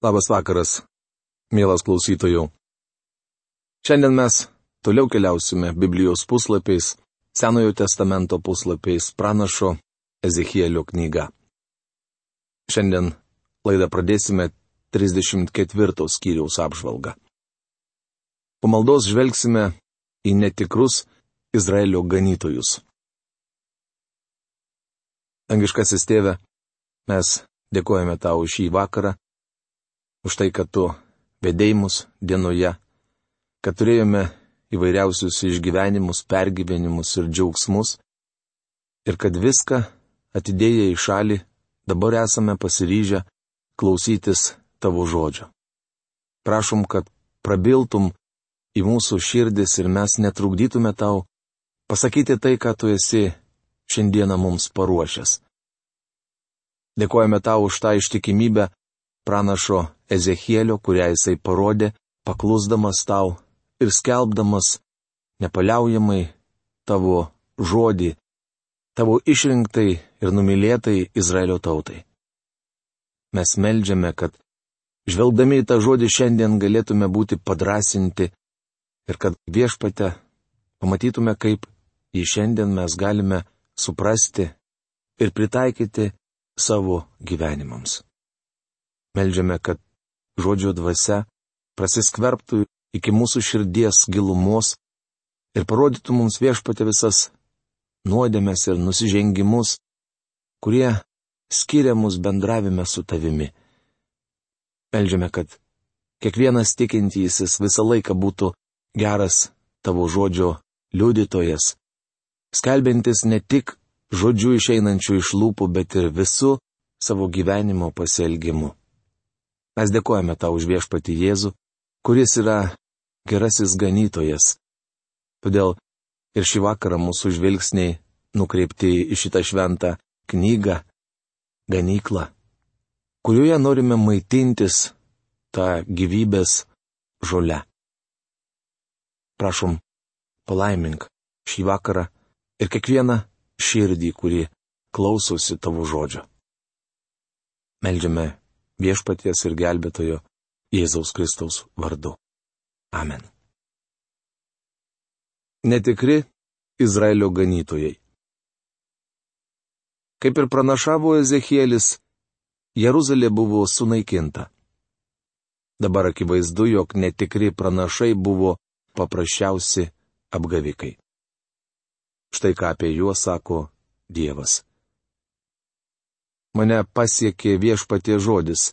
Labas vakaras, mielas klausytojų. Šiandien mes toliau keliausime Biblijos puslapiais, Senojo testamento puslapiais pranašo Ezechielio knyga. Šiandien laidą pradėsime 34 skyriaus apžvalgą. Po maldos žvelgsime į netikrus Izraelio ganytojus. Angiškasis tėve, mes dėkojame tau šį vakarą už tai, kad tu vedėjimus dienoje, kad turėjome įvairiausius išgyvenimus, pergyvenimus ir džiaugsmus, ir kad viską atidėję į šalį, dabar esame pasiryžę klausytis tavo žodžio. Prašom, kad prabiltum į mūsų širdis ir mes netrukdytume tau pasakyti tai, ką tu esi šiandieną mums paruošęs. Dėkojame tau už tą ištikimybę pranašo Ezechielio, kurią jisai parodė, paklusdamas tau ir skelbdamas nepaliaujamai tavo žodį, tavo išrinktai ir numylėtai Izraelio tautai. Mes melžiame, kad žvelgdami į tą žodį šiandien galėtume būti padrasinti ir kad viešpate pamatytume, kaip jį šiandien mes galime suprasti ir pritaikyti savo gyvenimams. Meldžiame, kad žodžio dvasia prasiskverbtų iki mūsų širdies gilumos ir parodytų mums viešpatė visas nuodėmės ir nusižengimus, kurie skiria mus bendravime su tavimi. Meldžiame, kad kiekvienas tikintysis visą laiką būtų geras tavo žodžio liudytojas, skelbintis ne tik žodžiu išeinančių iš lūpų, bet ir visų savo gyvenimo pasielgimu. Mes dėkojame tau už viešpati Jėzų, kuris yra gerasis ganytojas. Todėl ir šį vakarą mūsų žvilgsniai nukreipti į šitą šventą knygą, ganyklą, kurioje norime maitintis tą gyvybės žolę. Prašom, palaimink šį vakarą ir kiekvieną širdį, kuri klausosi tavo žodžio. Meldžiame viešpaties ir gelbėtojo Jėzaus Kristaus vardu. Amen. Netikri Izraelio ganytojai. Kaip ir pranašavo Ezekielis, Jeruzalė buvo sunaikinta. Dabar akivaizdu, jog netikri pranašai buvo paprasčiausi apgavikai. Štai ką apie juos sako Dievas mane pasiekė viešpatie žodis.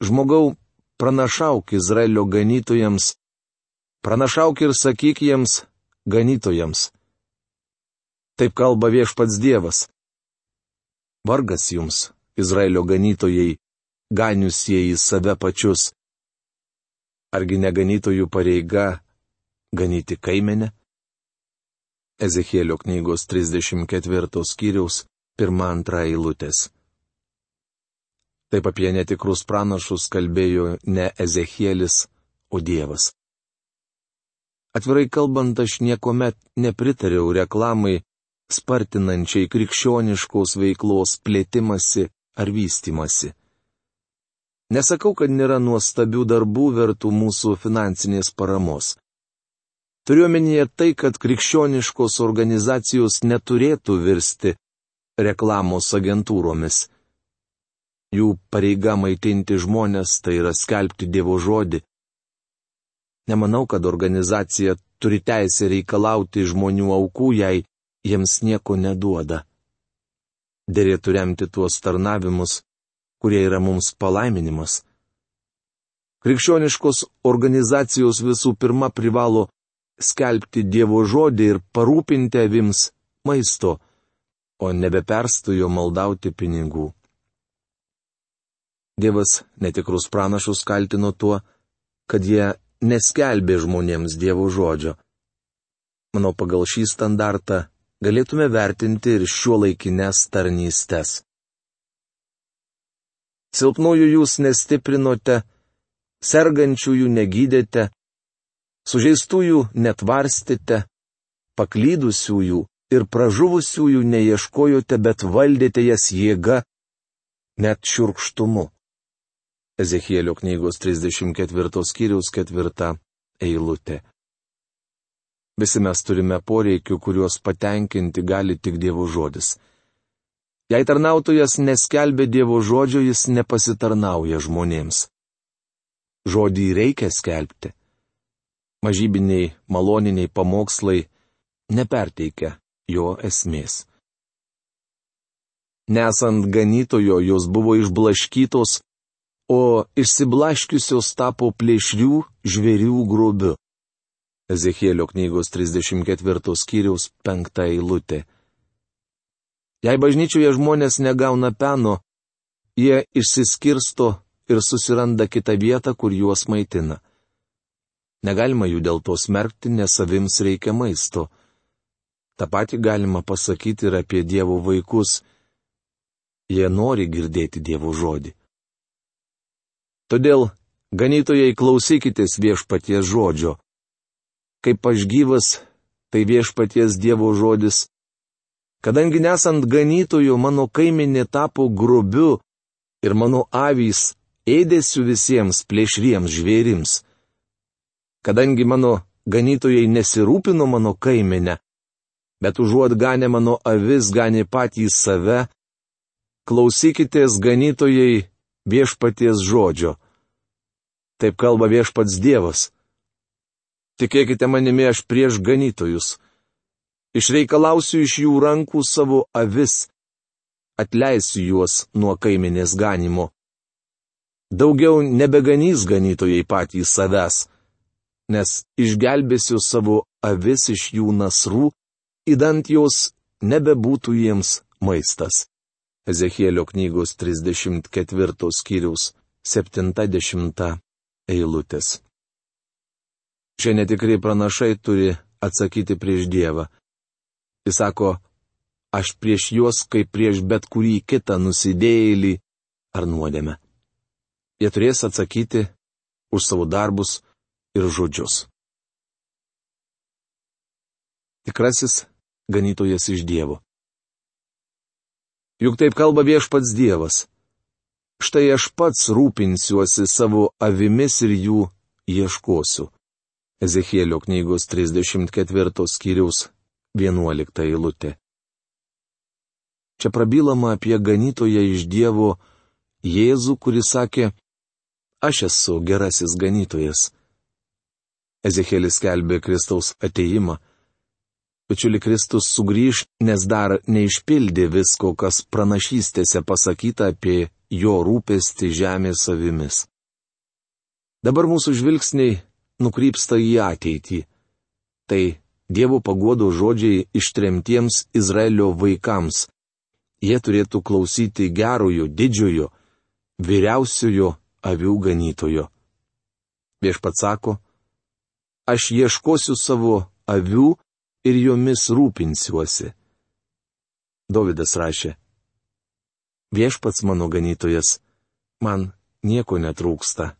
Žmogau, pranašauk Izraelio ganytojams, pranašauk ir sakyk jiems, ganytojams. Taip kalba viešpats Dievas. Vargas jums, Izraelio ganytojai, ganiusieji save pačius. Argi neganytojų pareiga ganyti kaimenę? Ezekėlio knygos 34 skyriaus pirmą antrą eilutės. Taip apie netikrus pranašus kalbėjo ne Ezekielis, o Dievas. Atvirai kalbant, aš niekuomet nepritariau reklamai spartinančiai krikščioniškos veiklos plėtimasi ar vystimasi. Nesakau, kad nėra nuostabių darbų vertų mūsų finansinės paramos. Turiuomenyje tai, kad krikščioniškos organizacijos neturėtų virsti reklamos agentūromis. Jų pareiga maitinti žmonės tai yra skelbti Dievo žodį. Nemanau, kad organizacija turi teisę reikalauti žmonių aukų, jei jiems nieko neduoda. Dėrėtų remti tuos tarnavimus, kurie yra mums palaiminimas. Krikščioniškos organizacijos visų pirma privalo skelbti Dievo žodį ir parūpinti avims maisto o nebeperstojo maldauti pinigų. Dievas netikrus pranašus kaltino tuo, kad jie neskelbė žmonėms Dievo žodžio. Manau, pagal šį standartą galėtume vertinti ir šiuo laikines tarnystės. Silpnųjų jūs nestiprinote, sergančiųjų negydėte, sužeistųjų netvarstėte, paklydusiųjų ir pražuvusiųjų neieškojote, bet valdėte jas jėga, net šiurkštumu. Ezechielio knygos 34 skyriaus 4 eilutė. Visi mes turime poreikių, kuriuos patenkinti gali tik Dievo žodis. Jei tarnautojas neskelbė Dievo žodžio, jis nepasitarnauja žmonėms. Žodį reikia skelbti. Mažybiniai, maloniniai pamokslai neperteikia jo esmės. Nesant ganytojo, jos buvo išblaškytos, o išsiblaškiusios tapo plėšrių žvėrių grobiu. Ezekėlio knygos 34 skyriaus 5 eilutė. Jei bažnyčioje žmonės negauna peno, jie išsiskirsto ir susiranda kitą vietą, kur juos maitina. Negalima jų dėl to smerkti, nes savims reikia maisto. Ta pati galima pasakyti ir apie Dievo vaikus Jie nori girdėti Dievo žodį. Todėl, ganytojai, klausykitės viešpaties žodžio. Kaip aš gyvas, tai viešpaties Dievo žodis. Kadangi nesant ganytojų, mano kaiminė tapo grubiu ir mano avys ėdėsiu visiems plėšriems žvėrims. Kadangi mano ganytojai nesirūpino mano kaiminę, bet užuot ganę mano avis ganė patys save, klausykitės ganytojai viešpaties žodžio. Taip kalba viešpats Dievas. Tikėkite manimi aš prieš ganytojus. Išreikalausiu iš jų rankų savo avis. Atleisiu juos nuo kaiminės ganimo. Daugiau nebeganys ganytojai patys savęs, nes išgelbėsiu savo avis iš jų nasrų, įdant jos nebebūtų jiems maistas. Ezekėlio knygos 34 skyriaus 70 eilutės. Šie netikrai pranašai turi atsakyti prieš Dievą. Jis sako, aš prieš juos kaip prieš bet kurį kitą nusidėjėlį ar nuodėmę. Jie turės atsakyti už savo darbus ir žodžius. Tikrasis ganytojas iš Dievo. Juk taip kalba viešpats Dievas. Štai aš pats rūpinsiuosi savo avimis ir jų ieškosiu. Ezekėlio knygos 34 skyriaus 11 eilutė. Čia prabilama apie ganytoją iš Dievo Jėzų, kuris sakė, aš esu gerasis ganytojas. Ezekėlis kelbė Kristaus ateimą. Bičiuli Kristus sugrįž, nes dar neišpildė visko, kas pranašystėse pasakyta apie jo rūpestį žemės savimis. Dabar mūsų žvilgsniai nukrypsta į ateitį. Tai Dievo paguodo žodžiai ištremtiems Izraelio vaikams. Jie turėtų klausyti gerojo, didžiojo, vyriausiojo avių ganytojo. Viešpats sako, aš ieškosiu savo avių ir jomis rūpinsiuosi. Davidas rašė, viešpats mano ganytojas, man nieko netrūksta.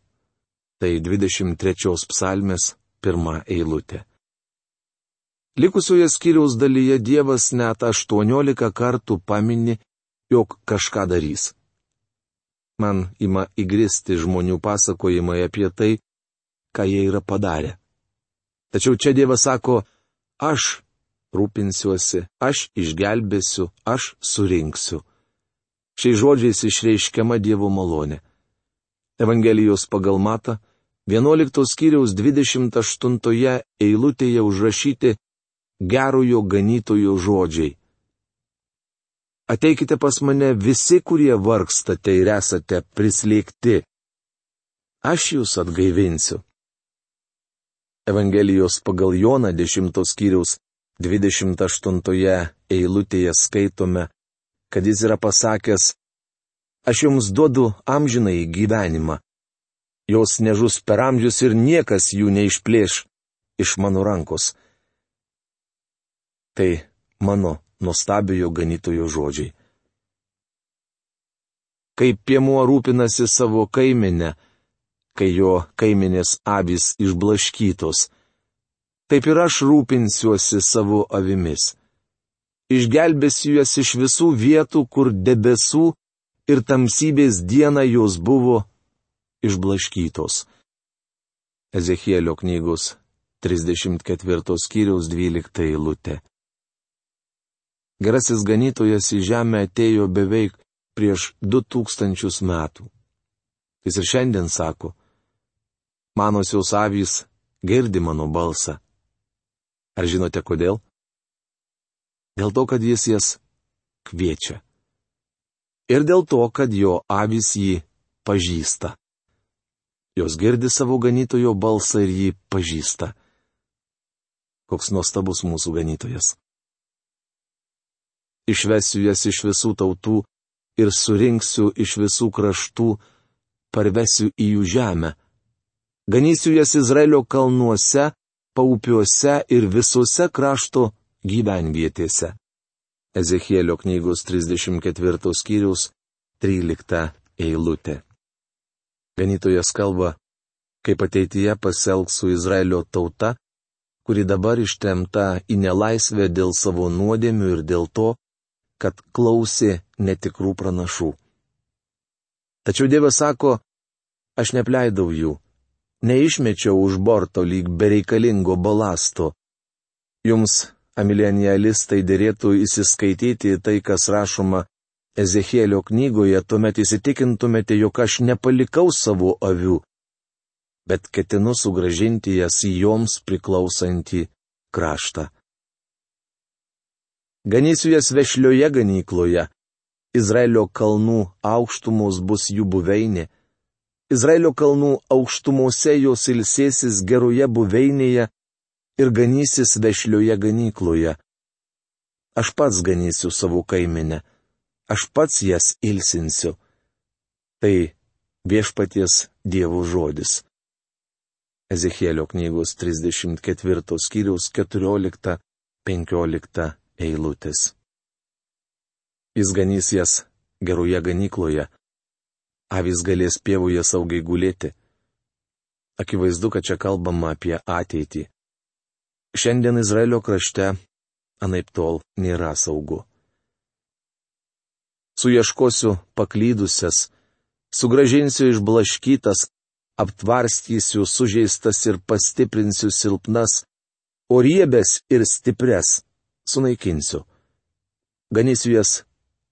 Tai 23 psalmės pirma eilutė. Likusioje skyriaus dalyje Dievas net 18 kartų pamini, jog kažką darys. Man ima įgristi žmonių pasakojimai apie tai, ką jie yra padarę. Tačiau čia Dievas sako, Aš rūpinsiuosi, aš išgelbėsiu, aš surinksiu. Šiais žodžiais išreiškiama Dievo malonė. Evangelijos pagal Mata 11 skyriaus 28 eilutėje užrašyti gerojo ganytojo žodžiai. Ateikite pas mane visi, kurie vargstate ir esate prislėgti. Aš jūs atgaivinsiu. Evangelijos pagal Joną 10 skyriaus 28 eilutėje skaitome, kad jis yra pasakęs, aš jums duodu amžinai gyvenimą. Jos nežus per amžius ir niekas jų neišplėš iš mano rankos. Tai mano nuostabiojo ganytojo žodžiai. Kaip piemuo rūpinasi savo kaiminę, kai jo kaiminės avys išblaškytos. Taip ir aš rūpinsiuosi savo avimis. Išgelbėsiu jas iš visų vietų, kur debesų ir tamsybės diena jos buvo, išblaškytos. Ezechielio knygos 34 skyriaus 12 eilutė. Gerasis ganytojas į žemę atėjo beveik prieš 2000 metų. Jis ir šiandien sako, manosios avys girdi mano balsą. Ar žinote kodėl? Dėl to, kad jis jas kviečia. Ir dėl to, kad jo avys jį pažįsta. Jos girdi savo ganytojo balsą ir jį pažįsta. Koks nuostabus mūsų ganytojas. Išvesiu jas iš visų tautų ir surinksiu iš visų kraštų, parvesiu į jų žemę. Ganysiu jas Izraelio kalnuose, paupiuose ir visose krašto gyvenvietėse. Ezechielio knygos 34 skyrius 13 eilutė. Ganytojas kalba, kaip ateityje pasielgs su Izraelio tauta, kuri dabar ištemta į nelaisvę dėl savo nuodėmių ir dėl to, kad klausė netikrų pranašų. Tačiau Dievas sako, aš nepleidau jų, neišmečiau už borto lyg bereikalingo balasto. Jums, amilenialistai, dėrėtų įsiskaityti tai, kas rašoma Ezechielio knygoje, tuomet įsitikintumėte, jog aš nepalikau savo avių, bet ketinu sugražinti jas į joms priklausantį kraštą. Ganysiu jas vešlioje ganykloje. Izraelio kalnų aukštumos bus jų buveinė. Izraelio kalnų aukštumose jos ilsėsis geroje buveinėje ir ganysis vešlioje ganykloje. Aš pats ganysiu savo kaiminę, aš pats jas ilsinsiu. Tai viešpaties Dievo žodis. Ezechielio knygos 34 skyriaus 14-15 eilutės. Jis ganys jas geroje ganykloje, avis galės pievoje saugiai gulėti. Akivaizdu, kad čia kalbama apie ateitį. Šiandien Izraelio krašte anaip tol nėra saugu. Suieškosiu paklydusias, sugražinsiu išblaškytas, aptvarstysiu sužeistas ir pastiprinsiu silpnas, o riebės ir stipres sunaikinsiu. Ganysiu jas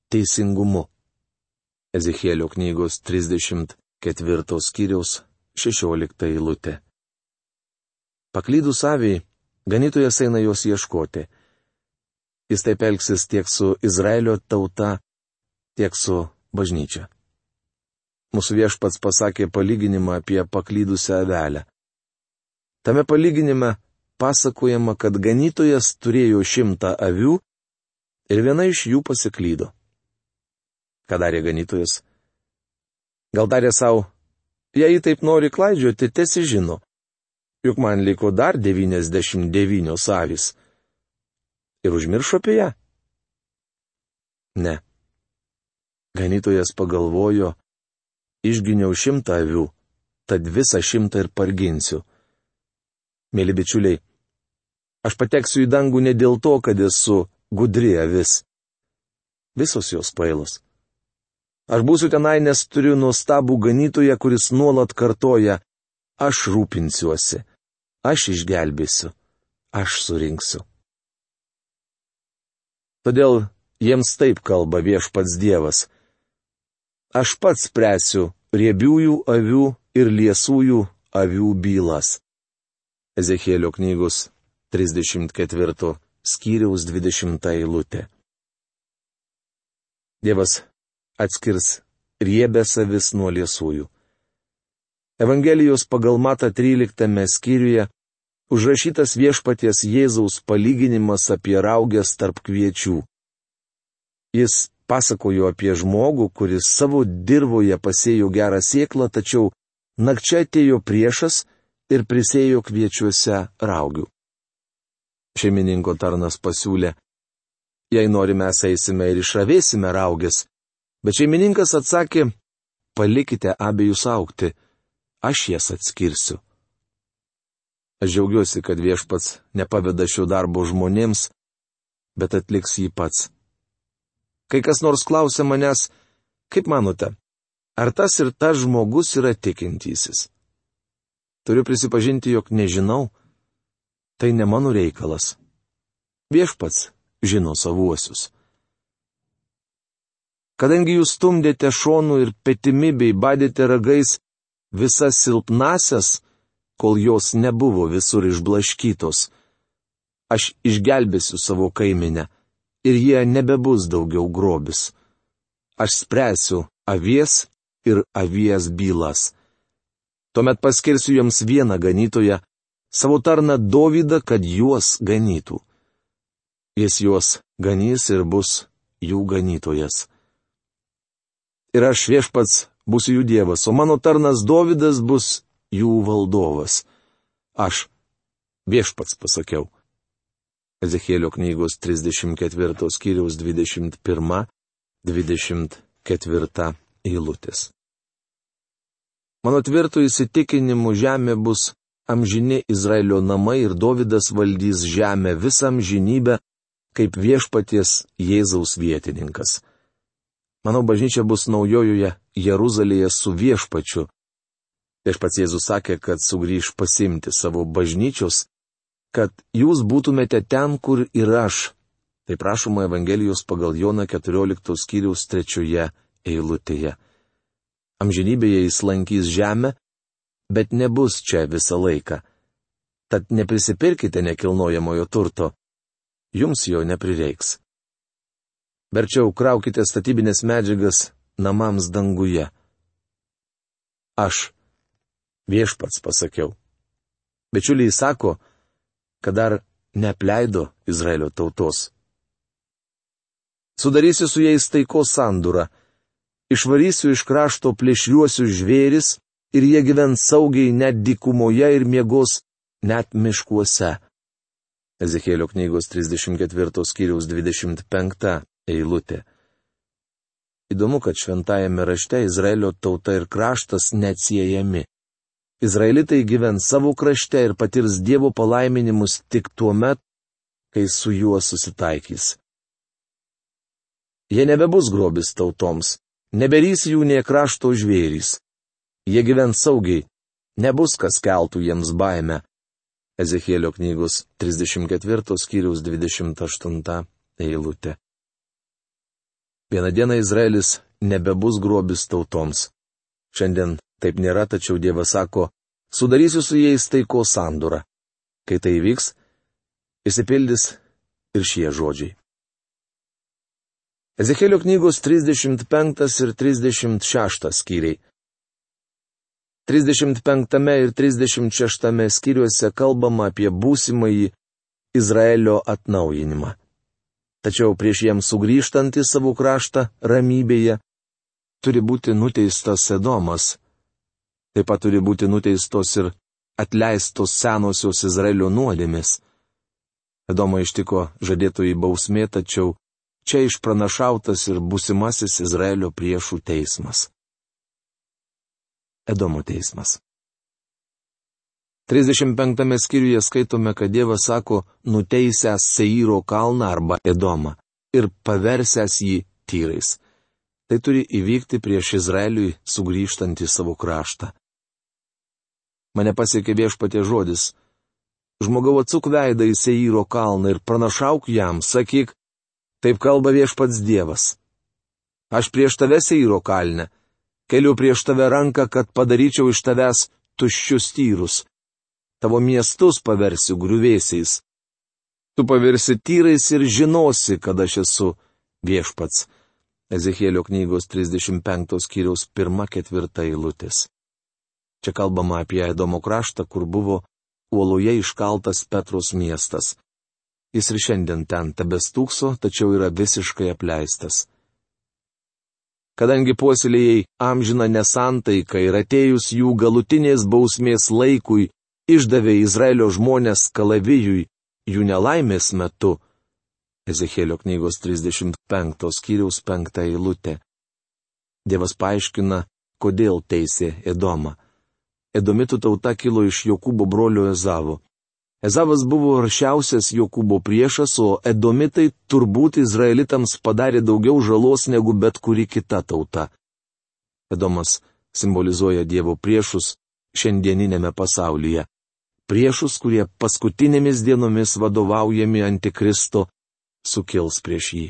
teisingumu. Ezechielio knygos 34 skyriaus 16 eilutė. Paklydus aviai, ganytojas eina jos ieškoti. Jis taip elgsis tiek su Izraelio tauta, tiek su bažnyčia. Mūsų viešpats pasakė palyginimą apie paklydusią avelę. Tame palyginime pasakojama, kad ganytojas turėjo šimtą avių ir viena iš jų pasiklydo. Ką darė ganytojas? Gal darė savo, jei taip nori klaidžioti, tiesi žino, juk man liko dar 99 avis. Ir užmiršo apie ją? Ne. Ganytojas pagalvojo, išginiau šimtą avių, tad visą šimtą ir parginsiu. Mėly bičiuliai, Aš pateksiu į dangų ne dėl to, kad esu gudri avis. Visos jos pailos. Aš būsiu tenai, nes turiu nuostabų ganytoją, kuris nuolat kartoja, aš rūpinsiuosi, aš išgelbėsiu, aš surinksiu. Todėl jiems taip kalba viešpats Dievas. Aš pats spręsiu riebiųjų avių ir liesųjų avių bylas. Ezekėlio knygos 34 skyriaus 20 eilutė. Dievas atskirs riebės avis nuo liesųjų. Evangelijos pagal Mata 13 skyriuje užrašytas viešpaties Jėzaus palyginimas apie raugės tarp kviečių. Jis pasakojo apie žmogų, kuris savo dirboje pasėjo gerą sėklą, tačiau nakčia atėjo priešas ir prisėjo kviečiuose raugių šeimininko tarnas pasiūlė. Jei norime, eisime ir išravėsime raugės. Bet šeimininkas atsakė, palikite abiejus aukti, aš jas atskirsiu. Aš džiaugiuosi, kad viešpats nepaveda šio darbo žmonėms, bet atliks jį pats. Kai kas nors klausia manęs, kaip manote, ar tas ir tas žmogus yra tikintysis. Turiu prisipažinti, jog nežinau, tai ne mano reikalas. Viešpats žino savuosius. Kadangi jūs stumdėte šonų ir petimi bei badėte ragais visas silpnasias, kol jos nebuvo visur išblaškytos. Aš išgelbėsiu savo kaiminę ir jie nebebus daugiau grobis. Aš spręsiu avies ir avies bylas. Tuomet paskirsiu jiems vieną ganytoją, savo tarną Dovydą, kad juos ganytų. Jis juos ganys ir bus jų ganytojas. Ir aš viešpats būsiu jų dievas, o mano tarnas Dovydas bus jų valdovas. Aš viešpats pasakiau. Ezekėlio knygos 34 skyriaus 21-24 eilutės. Mano tvirtų įsitikinimu žemė bus amžini Izraelio namai ir Dovydas valdys žemę visam žinybę kaip viešpaties Jėzaus vietininkas. Manau, bažnyčia bus naujojoje Jeruzalėje su viešpačiu. Viešpats Jėzus sakė, kad sugrįž pasimti savo bažnyčios, kad jūs būtumėte ten, kur ir aš. Tai prašoma Evangelijos pagal Joną 14 skyriaus trečioje eilutėje. Amžinybėje jis lankys žemę, bet nebus čia visą laiką. Tad neprisipirkite nekilnojamojo turto. Jums jo neprireiks. Verčiau kraukite statybinės medžiagas namams danguje. Aš viešpats pasakiau. Bičiuliai sako, kad dar neapleido Izraelio tautos. Sudarysiu su jais taikos sandūrą, išvarysiu iš krašto plėšriuosius žvėris ir jie gyvens saugiai net dykumoje ir miegos net miškuose. Ezekėlio knygos 34 skyriaus 25 eilutė. Įdomu, kad šventajame rašte Izraelio tauta ir kraštas neatsiejami. Izraelitai gyvens savo krašte ir patirs Dievo palaiminimus tik tuo met, kai su juo susitaikys. Jie nebebus grobis tautoms, neberys jų nie krašto žvėrys. Jie gyvens saugiai, nebus kas keltų jiems baimę. Ezekėlio knygos 34 skyriaus 28 eilutė. Vieną dieną Izraelis nebebus grobis tautoms. Šiandien taip nėra, tačiau Dievas sako, sudarysiu su jais taiko sandūrą. Kai tai įvyks, įsipildys ir šie žodžiai. Ezekėlio knygos 35 ir 36 skyriai. 35 ir 36 skyriuose kalbama apie būsimąjį Izraelio atnaujinimą. Tačiau prieš jiems sugrįžtant į savo kraštą ramybėje turi būti nuteistas Sedomas. Taip pat turi būti nuteistos ir atleistos senosios Izraelio nuodėmis. Edomą ištiko žadėtojai bausmė, tačiau čia išpranašautas ir busimasis Izraelio priešų teismas. Edomo teismas. 35 skyriuje skaitome, kad Dievas sako, nuteisęs Seiro kalną arba Edomą ir paversęs jį tyrais. Tai turi įvykti prieš Izraeliui sugrįžtant į savo kraštą. Mane pasiekė viešpatė žodis. Žmogau atsuk veidą į Seiro kalną ir pranašauk jam, sakyk, taip kalba viešpats Dievas. Aš prieš tave Seiro kalne, keliu prieš tave ranką, kad padaryčiau iš tavęs tuščius tyrus tavo miestus paversiu griuvėsiais. Tu pavirsi tyrais ir žinosi, kad aš esu viešpats. Ezekėlio knygos 35 skyriaus 1-4 eilutės. Čia kalbama apie Edomo kraštą, kur buvo uoloje iškaltas Petros miestas. Jis ir šiandien ten tebestūkso, tačiau yra visiškai apleistas. Kadangi puoselėjai amžina nesantaiką ir atėjus jų galutinės bausmės laikui, išdavė Izraelio žmonės kalavijui jų nelaimės metu. Ezekėlio knygos 35 skyriaus 5 eilutė. Dievas paaiškina, kodėl teisė Edomą. Edomitų tauta kilo iš Jokūbo brolio Ezavo. Ezavas buvo aršiausias Jokūbo priešas, o Edomitai turbūt Izraelitams padarė daugiau žalos negu bet kuri kita tauta. Edomas simbolizuoja Dievo priešus šiandieninėme pasaulyje. Priešus, kurie paskutinėmis dienomis vadovaujami antikristo sukils prieš jį.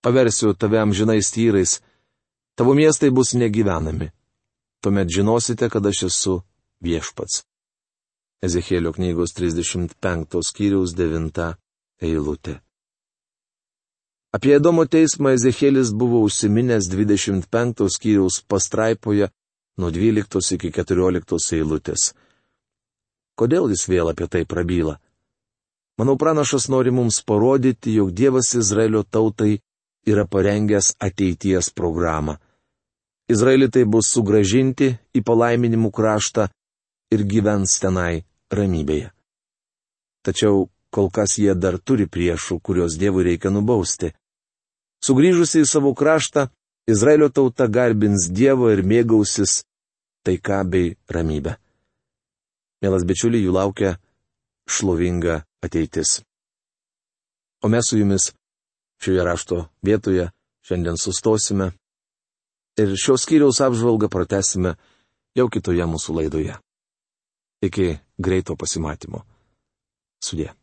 Paversiu tave amžinais tyrais, tavo miestai bus negyvenami. Tuomet žinosite, kad aš esu viešpats. Ezekėlio knygos 35 skyriaus 9 eilutė. Apie Edomo teismą Ezekėlis buvo užsiminęs 25 skyriaus pastraipoje nuo 12 iki 14 eilutės. Kodėl jis vėl apie tai prabyla? Manau, pranašas nori mums parodyti, jog Dievas Izraelio tautai yra parengęs ateities programą. Izraelitai bus sugražinti į palaiminimų kraštą ir gyvens tenai ramybėje. Tačiau kol kas jie dar turi priešų, kuriuos Dievui reikia nubausti. Sugryžusi į savo kraštą, Izraelio tauta garbins Dievo ir mėgausis taika bei ramybė. Mielas bičiuliai, jų laukia šlovinga ateitis. O mes su jumis šioje rašto vietoje šiandien sustosime ir šios skyriaus apžvalgą pratesime jau kitoje mūsų laidoje. Iki greito pasimatymo. Sudė.